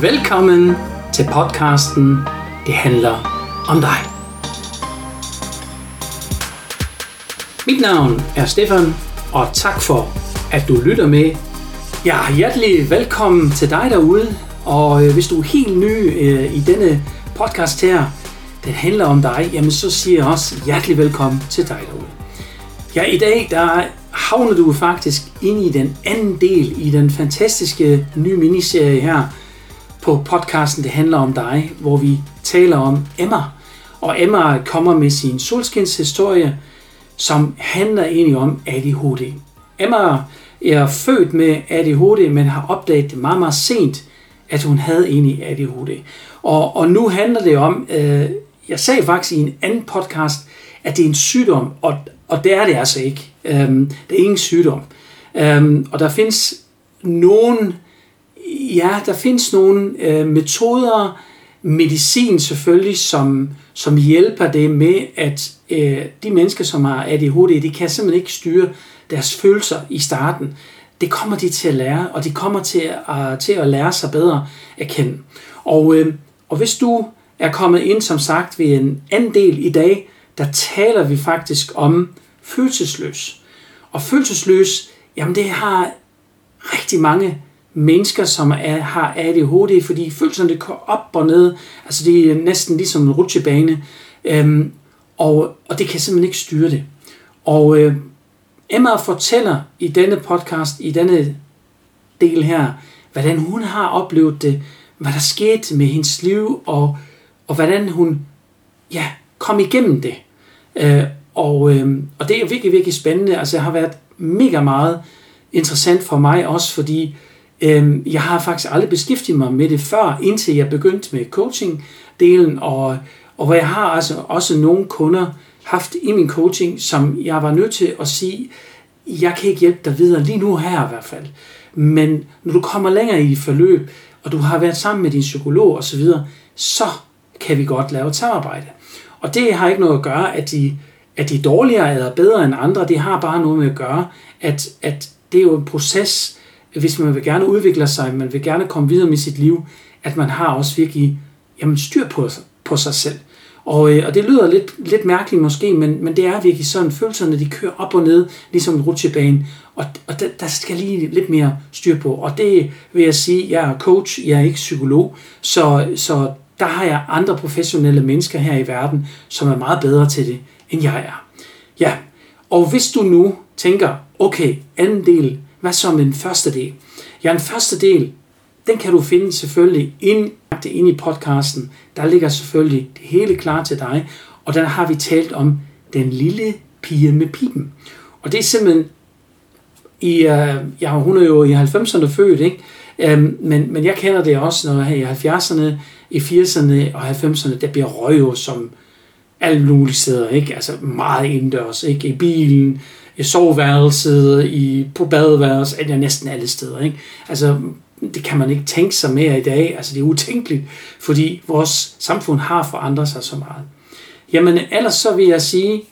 Velkommen til podcasten Det handler om dig. Mit navn er Stefan, og tak for, at du lytter med. Ja, hjertelig velkommen til dig derude, og øh, hvis du er helt ny øh, i denne podcast her, den handler om dig, jamen så siger jeg også hjertelig velkommen til dig derude. Ja, i dag der havner du faktisk ind i den anden del i den fantastiske nye miniserie her på podcasten Det handler om dig, hvor vi taler om Emma. Og Emma kommer med sin solskinshistorie, som handler egentlig om ADHD. Emma er født med ADHD, men har opdaget det meget, meget sent, at hun havde egentlig ADHD. Og, og nu handler det om, øh, jeg sagde faktisk i en anden podcast, at det er en sygdom, og, og det er det altså ikke. Øhm, det er ingen sygdom. Øhm, og der findes nogen, ja, der findes nogle øh, metoder, medicin selvfølgelig, som, som hjælper det med, at øh, de mennesker, som har ADHD, de kan simpelthen ikke styre deres følelser i starten. Det kommer de til at lære, og de kommer til at, øh, til at lære sig bedre at kende. Og, øh, og hvis du er kommet ind, som sagt, ved en anden del i dag, der taler vi faktisk om følelsesløs. Og følelsesløs, jamen det har rigtig mange mennesker, som er, har ADHD, fordi følelserne går op og ned. Altså det er næsten ligesom en rutsjebane. Øhm, og, og det kan simpelthen ikke styre det. Og øh, Emma fortæller i denne podcast, i denne del her, hvordan hun har oplevet det, hvad der skete med hendes liv, og, og hvordan hun ja, kom igennem det. Øh, og, øh, og det er virkelig, virkelig spændende. Altså, det har været mega meget interessant for mig også, fordi øh, Øhm, jeg har faktisk aldrig beskæftiget mig med det før, indtil jeg begyndte med coaching-delen, og, og hvor jeg har altså også nogle kunder haft i min coaching, som jeg var nødt til at sige, jeg kan ikke hjælpe dig videre lige nu her i hvert fald. Men når du kommer længere i forløb, og du har været sammen med din psykolog osv., så kan vi godt lave et samarbejde. Og det har ikke noget at gøre, at de, at de er dårligere eller bedre end andre. Det har bare noget med at gøre, at, at det er jo en proces, hvis man vil gerne udvikle sig, man vil gerne komme videre med sit liv, at man har også virkelig jamen, styr på, på sig selv. Og, øh, og det lyder lidt, lidt mærkeligt måske, men, men det er virkelig sådan, følelserne de kører op og ned, ligesom en rutsjebane, og, og der, der skal lige lidt mere styr på. Og det vil jeg sige, jeg er coach, jeg er ikke psykolog, så, så der har jeg andre professionelle mennesker her i verden, som er meget bedre til det, end jeg er. Ja, og hvis du nu tænker, okay, anden del, hvad så med den første del? Ja, den første del, den kan du finde selvfølgelig ind, ind i podcasten. Der ligger selvfølgelig det hele klar til dig, og der har vi talt om den lille pige med pipen. Og det er simpelthen, i, uh, ja, hun er jo i 90'erne født, ikke? Um, men, men jeg kender det også, når jeg er i 70'erne, i 80'erne og 90'erne, der bliver røg jo som alle mulige steder, ikke? Altså meget indendørs, ikke? I bilen, i soveværelset, i, på badeværelset, eller næsten alle steder, ikke? Altså, det kan man ikke tænke sig mere i dag. Altså, det er utænkeligt, fordi vores samfund har forandret sig så meget. Jamen, ellers så vil jeg sige,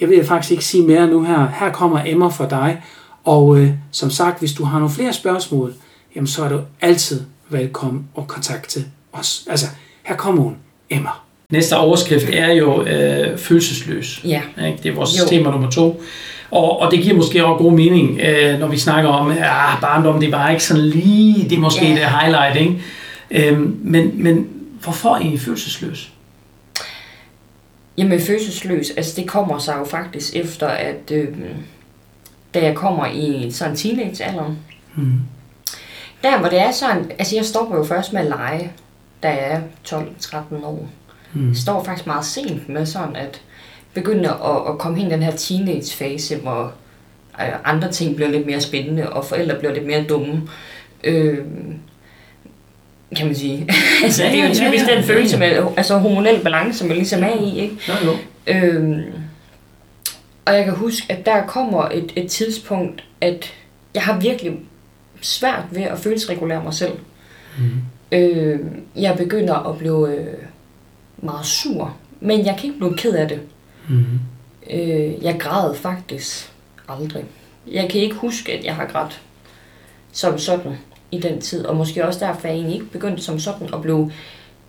jeg vil faktisk ikke sige mere nu her. Her kommer Emma for dig, og øh, som sagt, hvis du har nogle flere spørgsmål, jamen så er du altid velkommen og kontakte os. Altså, her kommer hun, Emma. Næste overskrift er jo øh, følelsesløs. Ja. Ikke? Det er vores jo. tema nummer to. Og, og det giver måske også god mening, øh, når vi snakker om, at ah, barndom, det bare ikke sådan lige, det er måske ja. det highlight, ikke? Øhm, men, men hvorfor er I følelsesløs? Jamen følelsesløs, altså det kommer sig jo faktisk efter, at øh, da jeg kommer i sådan teenagealderen, mm. der hvor det er sådan, altså jeg stopper jo først med at lege, da jeg er 12-13 år. Mm. Står faktisk meget sent med sådan at begynde at, at komme hen i den her teenage-fase, hvor øh, andre ting bliver lidt mere spændende, og forældre bliver lidt mere dumme. Øh, kan man sige. altså, det er jo typisk ja, ja, den følelse med altså, hormonel balance, som man ligesom er i. Ikke? Ja, jo. Øhm, og jeg kan huske, at der kommer et, et tidspunkt, at jeg har virkelig svært ved at følelsesregulere mig selv. Mm. Øh, jeg begynder at blive øh, meget sur, men jeg kan ikke blive ked af det. Mm. Øh, jeg græd faktisk aldrig. Jeg kan ikke huske, at jeg har grædt som sådan. i den tid, og måske også derfor, at jeg egentlig ikke begyndte som sådan at blive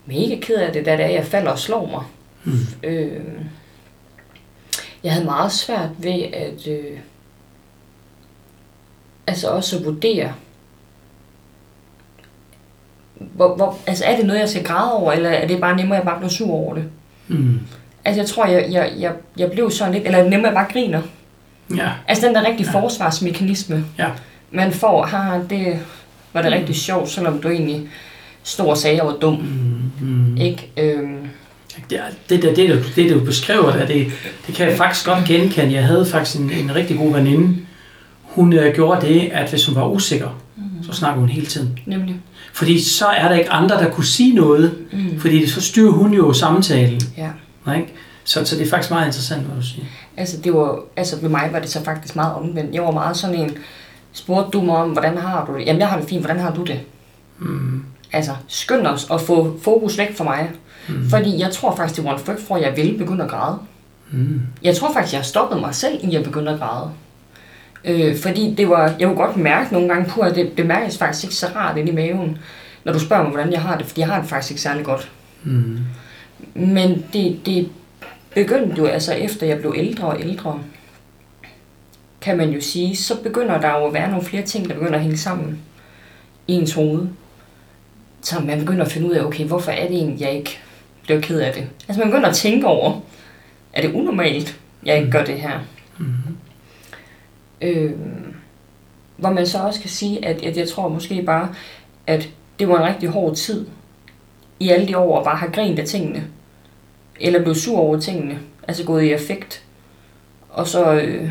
mega ked af det, da det er, jeg falder og slår mig. Mm. Øh, jeg havde meget svært ved at øh, altså også at vurdere, hvor, hvor, altså er det noget, jeg skal græde over, eller er det bare nemmere, at jeg bare bliver sur over det? Mm. Altså jeg tror, jeg, jeg, jeg, jeg blev sådan lidt, eller nemmere, at jeg bare griner. Ja. Altså den der rigtige ja. forsvarsmekanisme, Ja. man får, har det var det rigtig sjovt, selvom du egentlig stod og sagde, at jeg var dum. Mm. Mm. Ikke? Øhm, Det, det, det, det, du, det, du beskriver, der, det, det kan jeg faktisk godt genkende. Jeg havde faktisk en, en rigtig god veninde. Hun øh, gjorde det, at hvis hun var usikker, mm, så snakkede hun hele tiden. nemlig. Fordi så er der ikke andre, der kunne sige noget, Mm. fordi så styrer hun jo samtalen. Ja. Ikke? Så, så det er faktisk meget interessant, hvad du siger. Altså, det var, altså ved mig var det så faktisk meget omvendt. Jeg var meget sådan en, spurgte du mig om, hvordan har du det? Jamen, jeg har det fint, hvordan har du det? Mm. Altså, skynd os at få fokus væk fra mig. Mm. Fordi jeg tror faktisk, det var en frygt for, at jeg ville begynde at græde. Mm. Jeg tror faktisk, jeg stoppede mig selv, i at begynde at græde. Øh, fordi det var, jeg kunne godt mærke nogle gange på, at det, det mærkes faktisk ikke så rart inde i maven, når du spørger mig, hvordan jeg har det, fordi jeg har det faktisk ikke særlig godt. Mm. Men det, det begyndte jo altså efter jeg blev ældre og ældre, kan man jo sige, så begynder der jo at være nogle flere ting, der begynder at hænge sammen i ens hoved. Så man begynder at finde ud af, okay, hvorfor er det egentlig, jeg ikke bliver ked af det? Altså man begynder at tænke over, er det unormalt, jeg ikke gør det her? Mm. Øh, hvor man så også kan sige, at, at jeg tror måske bare, at det var en rigtig hård tid i alle de år at bare have grint af tingene. Eller blevet sur over tingene. Altså gået i affekt. Og så, øh,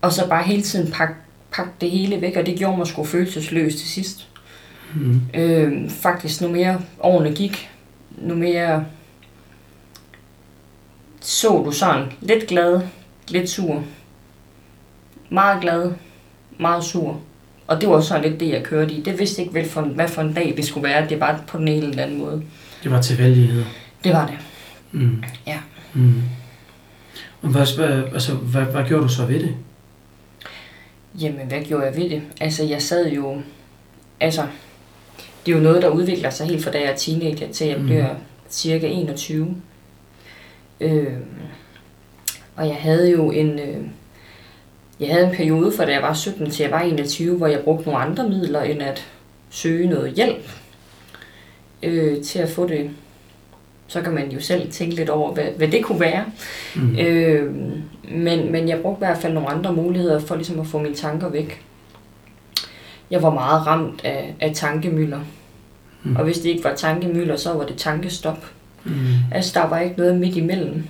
og så bare hele tiden pakke pak det hele væk, og det gjorde mig sgu følelsesløs til sidst. Mm. Øh, faktisk, nu mere årene gik, nu mere så du sådan lidt glad, lidt sur, meget glad, meget sur. Og det var sådan lidt det, jeg kørte i. Det vidste ikke, vel for, hvad for en dag det skulle være. Det var på den ene eller anden måde. Det var tilfældigheder. Det var det. Mm. Ja. Mm. Og hvad, hvad, altså, hvad, hvad gjorde du så ved det? Jamen, hvad gjorde jeg ved det? Altså, jeg sad jo... Altså, det er jo noget, der udvikler sig helt fra da jeg er teenager til jeg Mhm. bliver cirka 21. Øh, og jeg havde jo en... Øh, jeg havde en periode fra da jeg var 17 til jeg var 21, hvor jeg brugte nogle andre midler end at søge noget hjælp øh, til at få det. Så kan man jo selv tænke lidt over, hvad, hvad det kunne være. Mm. Øh, men, men jeg brugte i hvert fald nogle andre muligheder for ligesom at få mine tanker væk. Jeg var meget ramt af, af tankemøller. Mm. Og hvis det ikke var tankemøller, så var det tankestop. Mm. Altså, der var ikke noget midt imellem.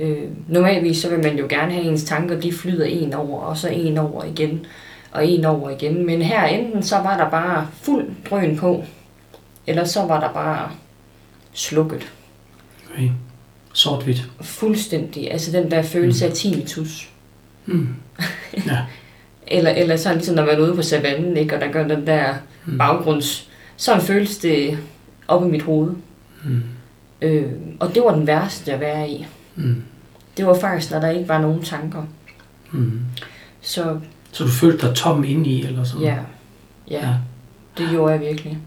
Øh, normalvis så vil man jo gerne have ens tanker, de flyder en over, og så en over igen, og en over igen. Men her enten så var der bare fuld drøn på, eller så var der bare slukket. Okay. Sort-hvidt. Fuldstændig. Altså den der følelse af tinnitus. Mm. Ja. Eller, eller sådan ligesom når man er ude på savannen, ikke? og der gør den der Mm. baggrunds... Sådan føles det op i mit hoved. Mm. Øh, og det var den værste at være i. Mm. Det var faktisk, når der ikke var nogen tanker. Mm. Så Så du følte dig tom indeni, eller sådan? ja, ja, ja. det gjorde jeg virkelig.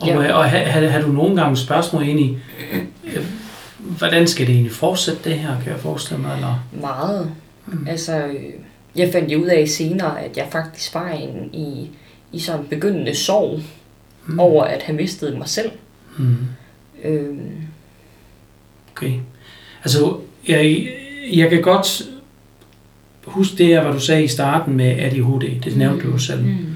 Og, Ja. og har, har, har du nogle gange spørgsmål ind i, øh, hvordan skal det egentlig fortsætte det her, kan jeg forestille mig? Eller? Meget. Mm. Altså, jeg fandt jo ud af senere, at jeg faktisk var en, i, i sådan en begyndende sorg Mm. over at have mistet mig selv. Mm. Øh, Okay. Altså, jeg, jeg kan godt huske det her, hvad du sagde i starten med ADHD. Det nævnte du jo selv. mm.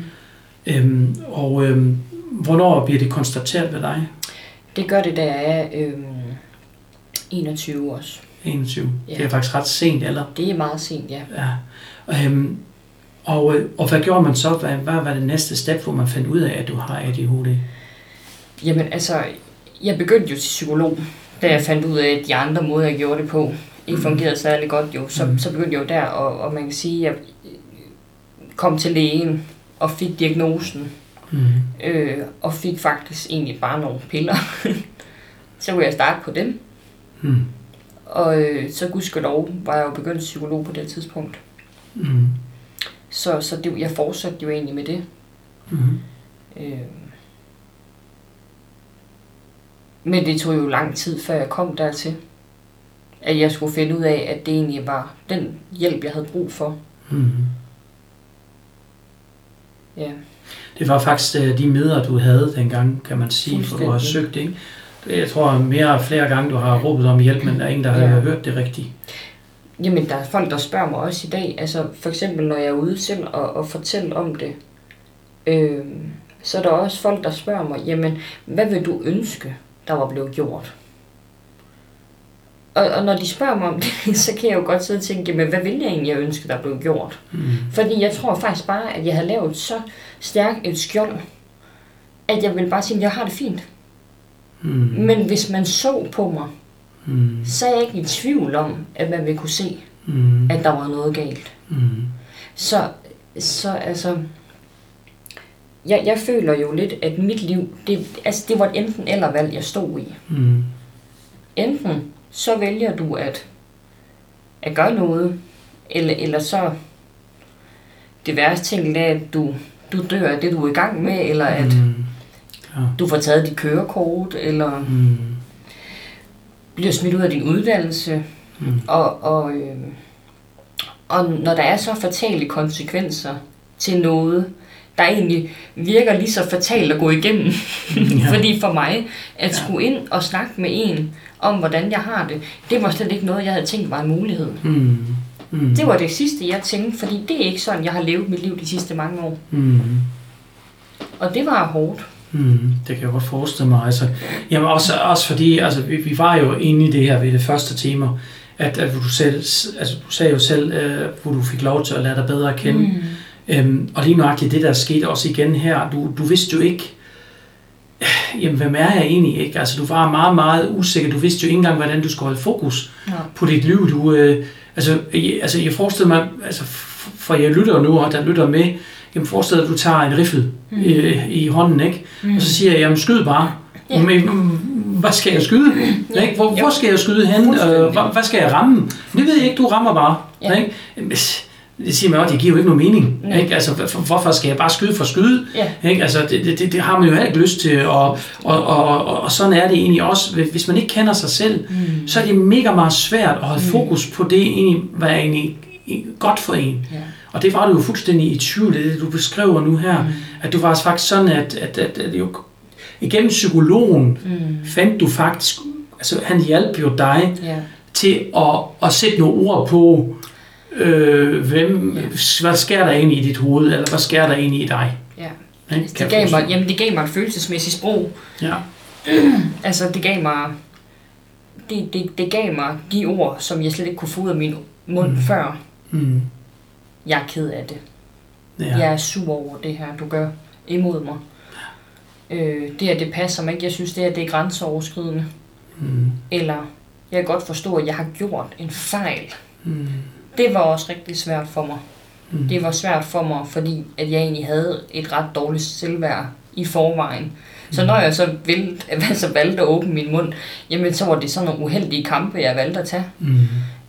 Øhm, og øhm, hvornår bliver det konstateret ved dig? Det gør det, da jeg er øh, 21 også. 21. Ja. Det er faktisk ret sent, eller? Det er meget sent, ja. Ja. Øhm, og, øh, og hvad gjorde man så? Hvad, hvad var det næste step, hvor man fandt ud af, at du har ADHD? Jamen altså, jeg begyndte jo til psykolog, da jeg fandt ud af, at de andre måder, jeg gjorde det på, ikke Mhm. fungerede særlig godt jo. Så, Mhm. så begyndte jeg jo der, og, og man kan sige, at jeg kom til lægen og fik diagnosen, Mm. øh, og fik faktisk egentlig bare nogle piller. så kunne jeg starte på dem, Mm. og øh, så gudskelov var jeg jo begyndt psykolog på det tidspunkt. Mm. Så, så det, jeg fortsatte jo egentlig med det. Mm. Øh, men det tog jo lang tid, før jeg kom dertil. At jeg skulle finde ud af, at det egentlig var den hjælp, jeg havde brug for. Mm. Ja. Det var faktisk øh, de møder, du havde dengang, kan man sige, for du har søgt, ikke? Jeg tror mere og flere gange, du har råbet om hjælp, men der er ingen, der har Ja. hørt det rigtigt. Jamen, der er folk, der spørger mig også i dag. Altså, for eksempel, når jeg er ude selv og, og fortælle om det. Øh, så er der også folk, der spørger mig, jamen, hvad vil du ønske, der var blevet gjort? Og, og når de spørger mig om det, så kan jeg jo godt sidde og tænke, jamen, hvad vil jeg egentlig ønske, der blev gjort? Mm. Fordi jeg tror faktisk bare, at jeg har lavet så stærkt et skjold, at jeg vil bare sige, at jeg har det fint. Mm. Men hvis man så på mig, Mm. så er jeg ikke i tvivl om, at man vil kunne se, Mm. at der var noget galt. Mm. Så, så altså, jeg, jeg føler jo lidt, at mit liv, det, altså det var et enten eller valg, jeg stod i. Mm. Enten så vælger du at, at gøre noget, eller, eller så det værste ting er, at du, du dør af det, du er i gang med, eller at Mm. Ja. du får taget dit kørekort, eller Mm. bliver smidt ud af din uddannelse. Mm. Og, og, øh, og når der er så fatale konsekvenser til noget, der egentlig virker lige så fatalt at gå igennem. Ja. Fordi for mig, at skulle ind og snakke med en om, hvordan jeg har det, det var slet ikke noget, jeg havde tænkt var en mulighed. Mm. Mm. Det var det sidste, jeg tænkte, fordi det er ikke sådan, jeg har levet mit liv de sidste mange år. Mm. Og det var hårdt. Mm, det kan jeg godt forestille mig. Altså, jamen også, også fordi, altså, vi, vi var jo inde i det her ved det første tema, at, at du, selv, altså, du sagde jo selv, øh, hvor du fik lov til at lære dig bedre at kende. Mm. Øhm, og lige nøjagtigt det, der skete også igen her, du, du vidste jo ikke, jamen hvem er jeg egentlig ikke? Altså du var meget, meget usikker. Du vidste jo ikke engang, hvordan du skulle holde fokus Ja. på dit liv. Du, øh, altså, jeg, altså jeg forestiller mig, altså for jeg lytter nu, og der lytter med, jamen forestil dig, at du tager en riffel mm. øh, i hånden, ikke? Mm. Og så siger jeg, jamen skyd bare. Ja. Men, mm, hvad skal jeg skyde? Ja. Ikke? Hvor, hvor skal jeg skyde hen? Øh, hvad, hvad skal jeg ramme? Det ved jeg ikke, du rammer bare. Ja. Ikke? Det siger man også, det giver jo ikke nogen mening. Nej. Ikke? Altså, hvor- hvorfor skal jeg bare skyde for skyde? Ja. Ikke? Altså, det, det, det, har man jo heller ikke lyst til, og, og, og, og, og sådan er det egentlig også. Hvis man ikke kender sig selv, mm. så er det mega meget svært at holde mm. fokus på det, egentlig, hvad er egentlig godt for en. Ja. Og det var du jo fuldstændig i tvivl, det, det du beskriver nu her, mm. at du var faktisk sådan, at, at, at, at jo, igennem psykologen mm. fandt du faktisk, altså han hjalp jo dig Ja. til at, at sætte nogle ord på, øh, hvem, hvad sker der egentlig i dit hoved, eller hvad sker der egentlig i dig? ja. Ikke? Det Kan jeg gav, mig, forestille jamen, det gav mig et følelsesmæssigt sprog. Ja. Altså, det gav mig... Det, det, det gav mig de ord, som jeg slet ikke kunne få ud af min mund mm. før. Mm. Jeg er ked af det. Ja. Ja. Jeg er sur over det her, du gør imod mig. Øh, det her, det passer mig ikke. Jeg synes, det her, det er grænseoverskridende. Mm. Eller, jeg kan godt forstå, at jeg har gjort en fejl. Mm. Det var også rigtig svært for mig. Mm. Det var svært for mig, fordi at jeg egentlig havde et ret dårligt selvværd i forvejen. Så når jeg så valgte, altså valgte at åbne min mund, jamen så var det sådan nogle uheldige kampe, jeg valgte at tage. Mm.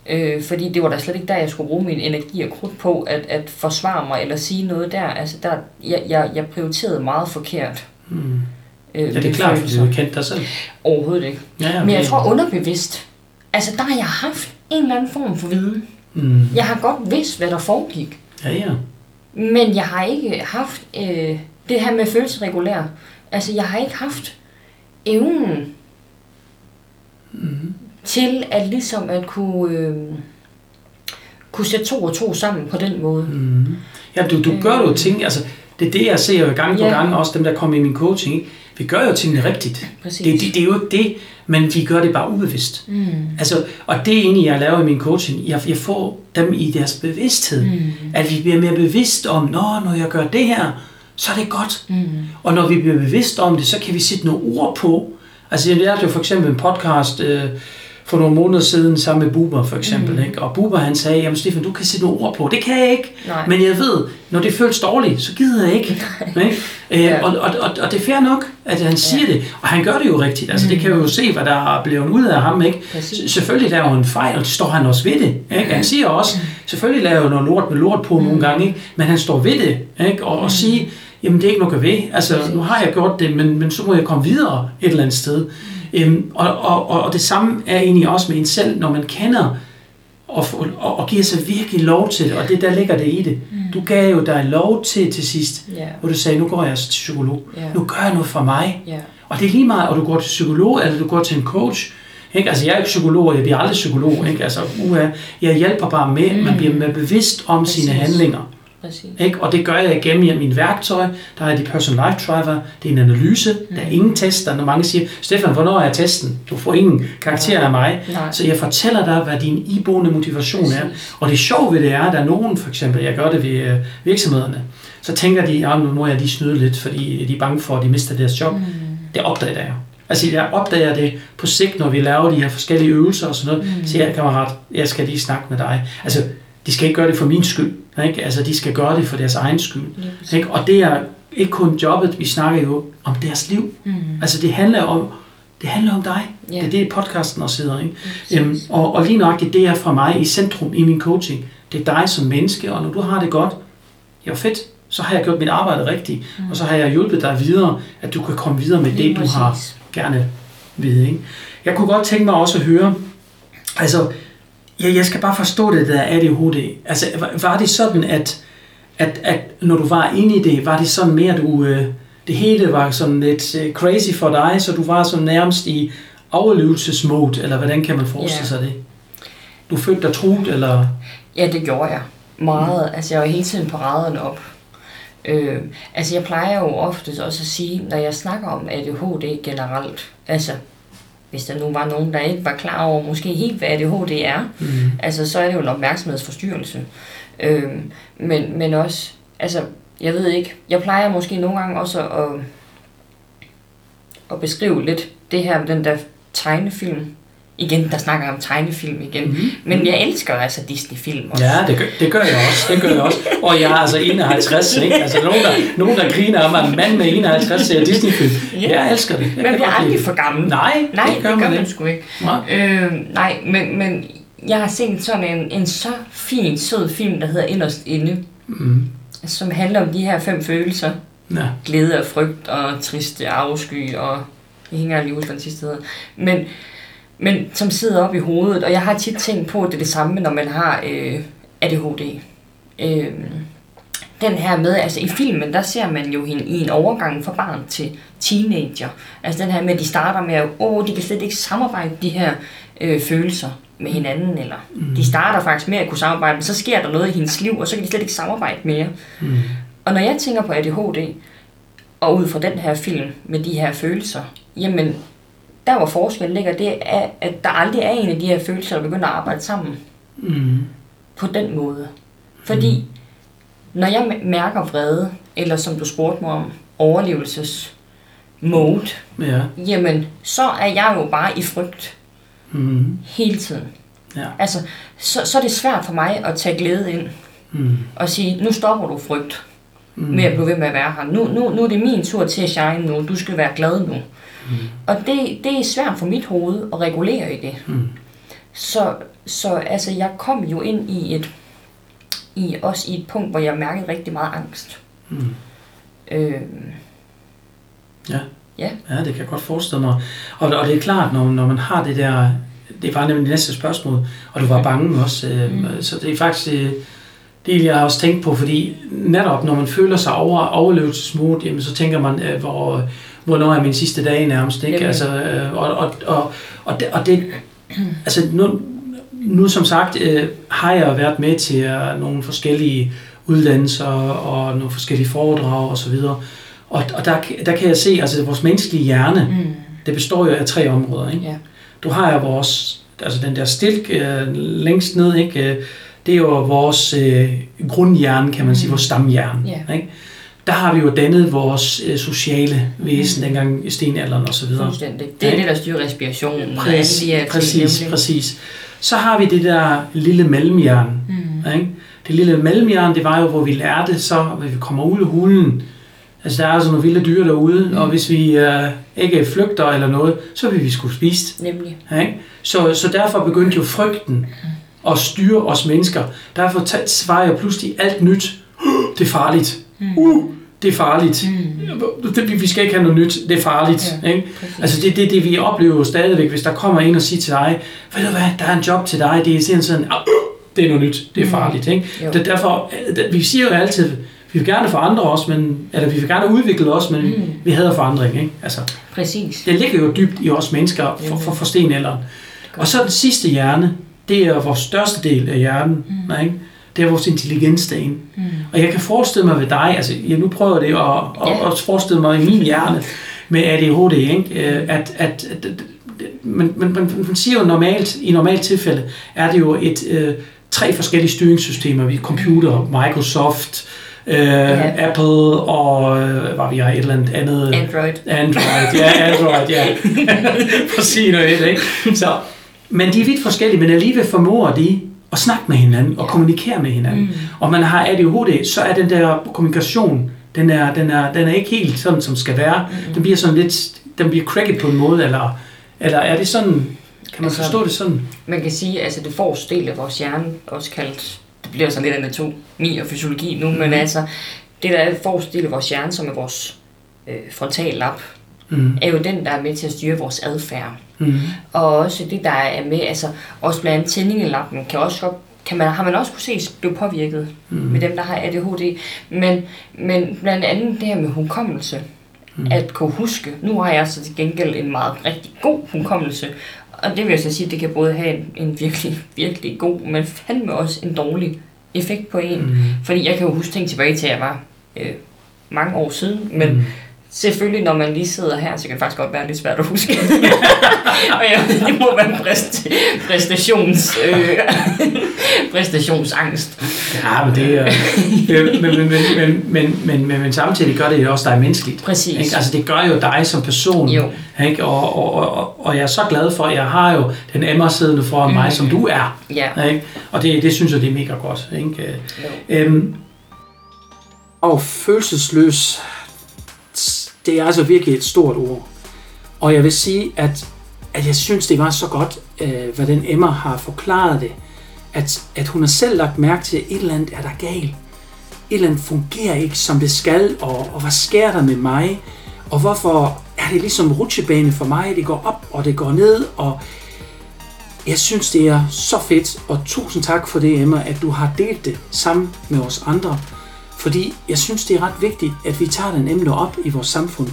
Øh, fordi det var da slet ikke der, jeg skulle bruge min energi og krudt på at, at forsvare mig eller sige noget der. Altså der, jeg, jeg, jeg prioriterede meget forkert. Mm. Øh, Ja, det er mine klart, fordi du kendte dig selv. Overhovedet ikke. Ja, ja, Men jeg det- tror underbevidst, altså der har jeg haft en eller anden form for viden. Mm. Jeg har godt vidst, hvad der foregik. Ja, ja. Men jeg har ikke haft øh, det her med følelsesregulær. Altså, jeg har ikke haft evnen Mm. til at ligesom at kunne, øh, kunne sætte to og to sammen på den måde. Mm. Ja, du, du gør jo ting, altså det er det, jeg ser jo gang på Ja. gang, også dem, der kommer i min coaching. Ikke? Vi gør jo tingene rigtigt. Præcis. Det, det, det er jo ikke det, men vi gør det bare ubevidst. Mm. Altså, og det er egentlig, jeg laver i min coaching. Jeg, jeg får dem i deres bevidsthed. Mm. At vi bliver mere bevidst om, Nå, når jeg gør det her, så er det godt. Mm. Og når vi bliver bevidst om det, så kan vi sætte nogle ord på. Altså, jeg lærte jo for eksempel en podcast, øh, for nogle måneder siden sammen med Buber for eksempel. Mm. Ikke? Og Buber han sagde, jamen Stefan, du kan sætte nogle ord på. Det kan jeg ikke. Nej. Men jeg ved, når det føles dårligt, så gider jeg ikke. ikke? Øh, ja. og, og, og, og, det er fair nok, at han siger ja. det. Og han gør det jo rigtigt. Altså, mm. Det kan vi jo se, hvad der er blevet ud af ham. Ikke? Selvfølgelig laver han en fejl, og det står han også ved det. Ikke? Han siger også, mm. selvfølgelig laver noget lort med lort på mm. nogle gange, ikke? men han står ved det. Ikke? Og, og mm. siger, jamen det er ikke noget ved. Altså, nu har jeg gjort det, men, men så må jeg komme videre et eller andet sted. Øhm, og, og, og det samme er egentlig også med en selv, når man kender og, og, og giver sig virkelig lov til det, og det der ligger det i det. Mm. Du gav jo dig lov til til sidst, yeah. hvor du sagde, nu går jeg til psykolog. Yeah. Nu gør jeg noget for mig. Yeah. Og det er lige meget, om du går til psykolog, eller du går til en coach. Ikke? Altså, jeg er ikke psykolog, og jeg bliver aldrig psykolog. Ikke? Altså, uha, jeg hjælper bare med, mm. man bliver med bevidst om Præcis. sine handlinger. Præcis. Ikke? Og det gør jeg igennem min værktøj. Der er de personal life driver. Det er en analyse. Mm. Der er ingen tester. Når mange siger, Stefan, hvornår er testen? Du får ingen karakter af mig. Nej. Så jeg fortæller dig, hvad din iboende motivation Præcis. er. Og det sjove ved det er, at der er nogen, for eksempel, jeg gør det ved øh, virksomhederne, så tænker de, at nu må jeg lige snyde lidt, fordi de er bange for, at de mister deres job. Mm. Det opdager jeg. Altså, jeg opdager det på sigt, når vi laver de her forskellige øvelser og sådan noget. Mm. Så jeg, kammerat, jeg skal lige snakke med dig. Altså, de skal ikke gøre det for min skyld. Ikke? Altså, de skal gøre det for deres egen skyld. Ja, ikke? Og det er ikke kun jobbet, vi snakker jo om deres liv. Mm. Altså, det handler om, det handler om dig. Ja. Det er det, podcasten også hedder. Ikke? Øhm, og, og lige nøjagtigt, det er fra mig i centrum i min coaching. Det er dig som menneske, og når du har det godt, ja fedt, så har jeg gjort mit arbejde rigtigt, mm. og så har jeg hjulpet dig videre, at du kan komme videre med det, du har gerne ved. Ikke? Jeg kunne godt tænke mig også at høre, altså Ja, jeg skal bare forstå det der ADHD. Altså, var det sådan, at, at, at når du var inde i det, var det sådan mere, du, øh, det hele var sådan lidt øh, crazy for dig, så du var sådan nærmest i overlevelsesmode, eller hvordan kan man forestille sig det? Du følte dig truet, eller? Ja, det gjorde jeg. Meget. Mm. Altså, jeg var hele tiden på raderne op. Øh, altså, jeg plejer jo ofte også at sige, når jeg snakker om ADHD generelt, altså hvis der nu var nogen, der ikke var klar over måske helt, hvad ADHD er, mm. altså så er det jo en opmærksomhedsforstyrrelse. Øh, men, men også, altså, jeg ved ikke, jeg plejer måske nogle gange også at, at beskrive lidt det her med den der tegnefilm, igen, der snakker om tegnefilm igen. Mm-hmm. Men jeg elsker altså Disney-film også. Ja, det gør, det gør jeg også. Det gør jeg også. Og jeg er altså 51, ikke? Altså nogen, der, nogen, der griner om, at en mand med 51 ser Disney-film. Ja. Jeg elsker det. Jeg man bliver aldrig for gammel. Nej, nej det gør, det gør man, man sgu ikke. Nej, øh, nej men, men jeg har set sådan en, en så fin, sød film, der hedder Inderst Inde. Mm. Som handler om de her fem følelser. Ja. Glæde og frygt og triste afsky og jeg hænger lige ud, hvad den sidste hedder. Men men som sidder op i hovedet. Og jeg har tit tænkt på, at det er det samme, når man har øh, ADHD. Øh, den her med, altså i filmen, der ser man jo hende i en overgang fra barn til teenager. Altså den her med, at de starter med, at åh, de kan slet ikke samarbejde de her øh, følelser med hinanden, eller mm. de starter faktisk med at kunne samarbejde, men så sker der noget i hendes liv, og så kan de slet ikke samarbejde mere. Mm. Og når jeg tænker på ADHD, og ud fra den her film med de her følelser, jamen der hvor forskellen ligger, det er, at der aldrig er en af de her følelser, der begynder at arbejde sammen. Mm. På den måde. Fordi mm. når jeg mærker vrede, eller som du spurgte mig om, overlevelses mode, ja. jamen så er jeg jo bare i frygt. Mm. Hele tiden. Ja. Altså, så, så er det svært for mig at tage glæde ind. Mm. Og sige, nu stopper du frygt mm. med at blive ved med at være her. Nu, nu, nu er det min tur til at shine nu. Du skal være glad nu. Mm. Og det, det er svært for mit hoved at regulere i det. Mm. Så, så altså, jeg kom jo ind i et, i, også i et punkt, hvor jeg mærkede rigtig meget angst. Mm. Øh, ja. Ja. ja, det kan jeg godt forestille mig. Og, og det er klart, når, når man har det der, det var nemlig det næste spørgsmål, og du var bange også, øh, mm. så det er faktisk det, det jeg har også tænkt på, fordi netop når man føler sig over overlevelsesmod, jamen, så tænker man, øh, hvor, hvornår er min sidste dag nærmest, ikke? Altså, øh, og, og, og, og, det, og det, altså nu, nu som sagt øh, har jeg været med til uh, nogle forskellige uddannelser og nogle forskellige foredrag og så videre. Og, og der, der kan jeg se, altså vores menneskelige hjerne, mm. det består jo af tre områder, ikke? Ja. Du har jo vores, altså den der stilk øh, længst ned, ikke? Det er jo vores øh, grundhjerne, kan man sige, mm. vores stamhjerne, yeah. ikke? Der har vi jo dannet vores øh, sociale væsen, mm. dengang i stenalderen og så videre. Fuldstændig. Det er ja. det, der styrer respirationen. Præcis, de præcis, præcis. Så har vi det der lille mellemhjerne. Mm. Ikke? Det lille mellemhjerne, det var jo, hvor vi lærte så, når vi kommer ud af hulen, Altså, der er altså nogle vilde dyr derude, mm. og hvis vi øh, ikke flygter eller noget, så vil vi skulle spise. Nemlig. Ja, ikke? Så, så derfor begyndte jo frygten mm. at styre os mennesker. Derfor svarer jeg pludselig alt nyt. Det er farligt. Mm. Uh, det er farligt. Mm. Det, vi skal ikke have noget nyt. Det er farligt. Ja, ikke? Altså det er det, det, vi oplever stadigvæk, hvis der kommer en og siger til dig, ved du hvad, der er en job til dig, det er sådan sådan, det er noget nyt, det er mm. farligt. Ikke? Det, derfor, øh, vi siger jo altid, vi vil gerne forandre os, men, eller vi vil gerne udvikle os, men mm. vi hader forandring. Ikke? Altså, Præcis. Det ligger jo dybt i os mennesker for, for, for stenalderen. Og så den sidste hjerne, det er vores største del af hjernen. Mm. Ikke? Det er vores intelligens derinde. Mm. Og jeg kan forestille mig ved dig, altså jeg nu prøver det at, at, at forestille mig i min hjerne med ADHD, ikke? Øh, at, at, at men, men, men man siger jo normalt, i normalt tilfælde, er det jo et, øh, tre forskellige styringssystemer. Vi computer, Microsoft, øh, ja. Apple og øh, hvad vi har et eller andet andet. Android. Android, ja, Android, ja. For at sige noget, ikke? Så, men de er vidt forskellige, men alligevel formår de at snakke med hinanden og ja. kommunikere med hinanden. Mm. Og man har ADHD, så er den der kommunikation, den er, den er, den er ikke helt sådan, som skal være. Mm. Den bliver sådan lidt, den bliver cracket på en måde, eller, eller er det sådan, kan man altså, forstå det sådan? Man kan sige, altså det forreste del af vores hjerne, også kaldt det bliver sådan lidt anatomi og fysiologi nu, mm. men altså, det der er forreste del af vores hjerne, som er vores øh, frontallap, mm. er jo den, der er med til at styre vores adfærd. Mm. Og også det, der er med, altså også blandt andet tændingelappen, kan også godt kan man, har man også kunne se blive påvirket mm. med dem, der har ADHD. Men, men blandt andet det her med hukommelse, mm. at kunne huske. Nu har jeg så til gengæld en meget rigtig god hukommelse, og det vil jeg så sige, at det kan både have en, en virkelig, virkelig god, men fandme også en dårlig effekt på en. Mm. Fordi jeg kan jo huske ting tilbage til, at jeg var øh, mange år siden, men mm. Selvfølgelig, når man lige sidder her, så kan det faktisk godt være lidt svært at huske. og ja, det må være præst, præstations, øh, præstationsangst. Ja, men det er... men, men, men, men, men, men, men, men samtidig gør det jo også dig menneskeligt. Præcis. Ikke? Altså, det gør jo dig som person. Jo. Ikke? Og, og, og, og jeg er så glad for, at jeg har jo den Emma siddende foran mm. mig, som du er. Ja. Ikke? Og det, det synes jeg, det er mega godt. Ikke? Øhm, og følelsesløs det er altså virkelig et stort ord. Og jeg vil sige, at, at jeg synes, det var så godt, øh, hvordan Emma har forklaret det. At, at hun har selv lagt mærke til, at et eller andet er der galt. Et eller andet fungerer ikke, som det skal, og, og hvad sker der med mig? Og hvorfor er det ligesom rutsjebane for mig? Det går op, og det går ned, og jeg synes, det er så fedt, og tusind tak for det, Emma, at du har delt det sammen med os andre. Fordi jeg synes, det er ret vigtigt, at vi tager den emne op i vores samfund.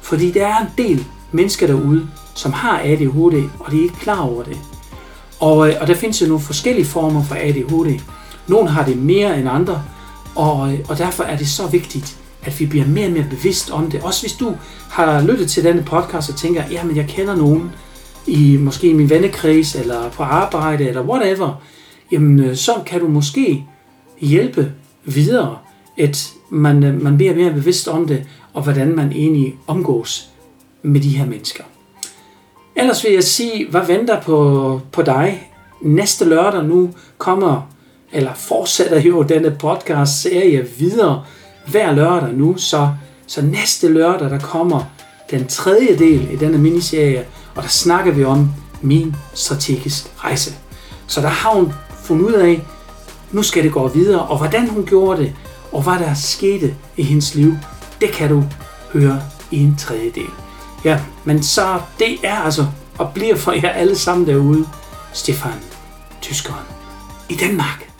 Fordi der er en del mennesker derude, som har ADHD, og de er ikke klar over det. Og, øh, og der findes jo nogle forskellige former for ADHD. Nogle har det mere end andre, og, øh, og derfor er det så vigtigt, at vi bliver mere og mere bevidst om det. Også hvis du har lyttet til denne podcast og tænker, jamen jeg kender nogen i måske i min vennekreds, eller på arbejde, eller whatever, jamen øh, så kan du måske hjælpe videre at man, øh, man bliver mere bevidst om det, og hvordan man egentlig omgås med de her mennesker. Ellers vil jeg sige, hvad venter på, på dig næste lørdag nu kommer, eller fortsætter jo denne podcast-serie videre hver lørdag nu, så, så næste lørdag der kommer den tredje del i denne miniserie, og der snakker vi om min strategisk rejse. Så der har hun fundet ud af, nu skal det gå videre, og hvordan hun gjorde det, og hvad der skete i hendes liv, det kan du høre i en tredje del. Ja, men så det er altså og bliver for jer alle sammen derude, Stefan, tyskeren i Danmark.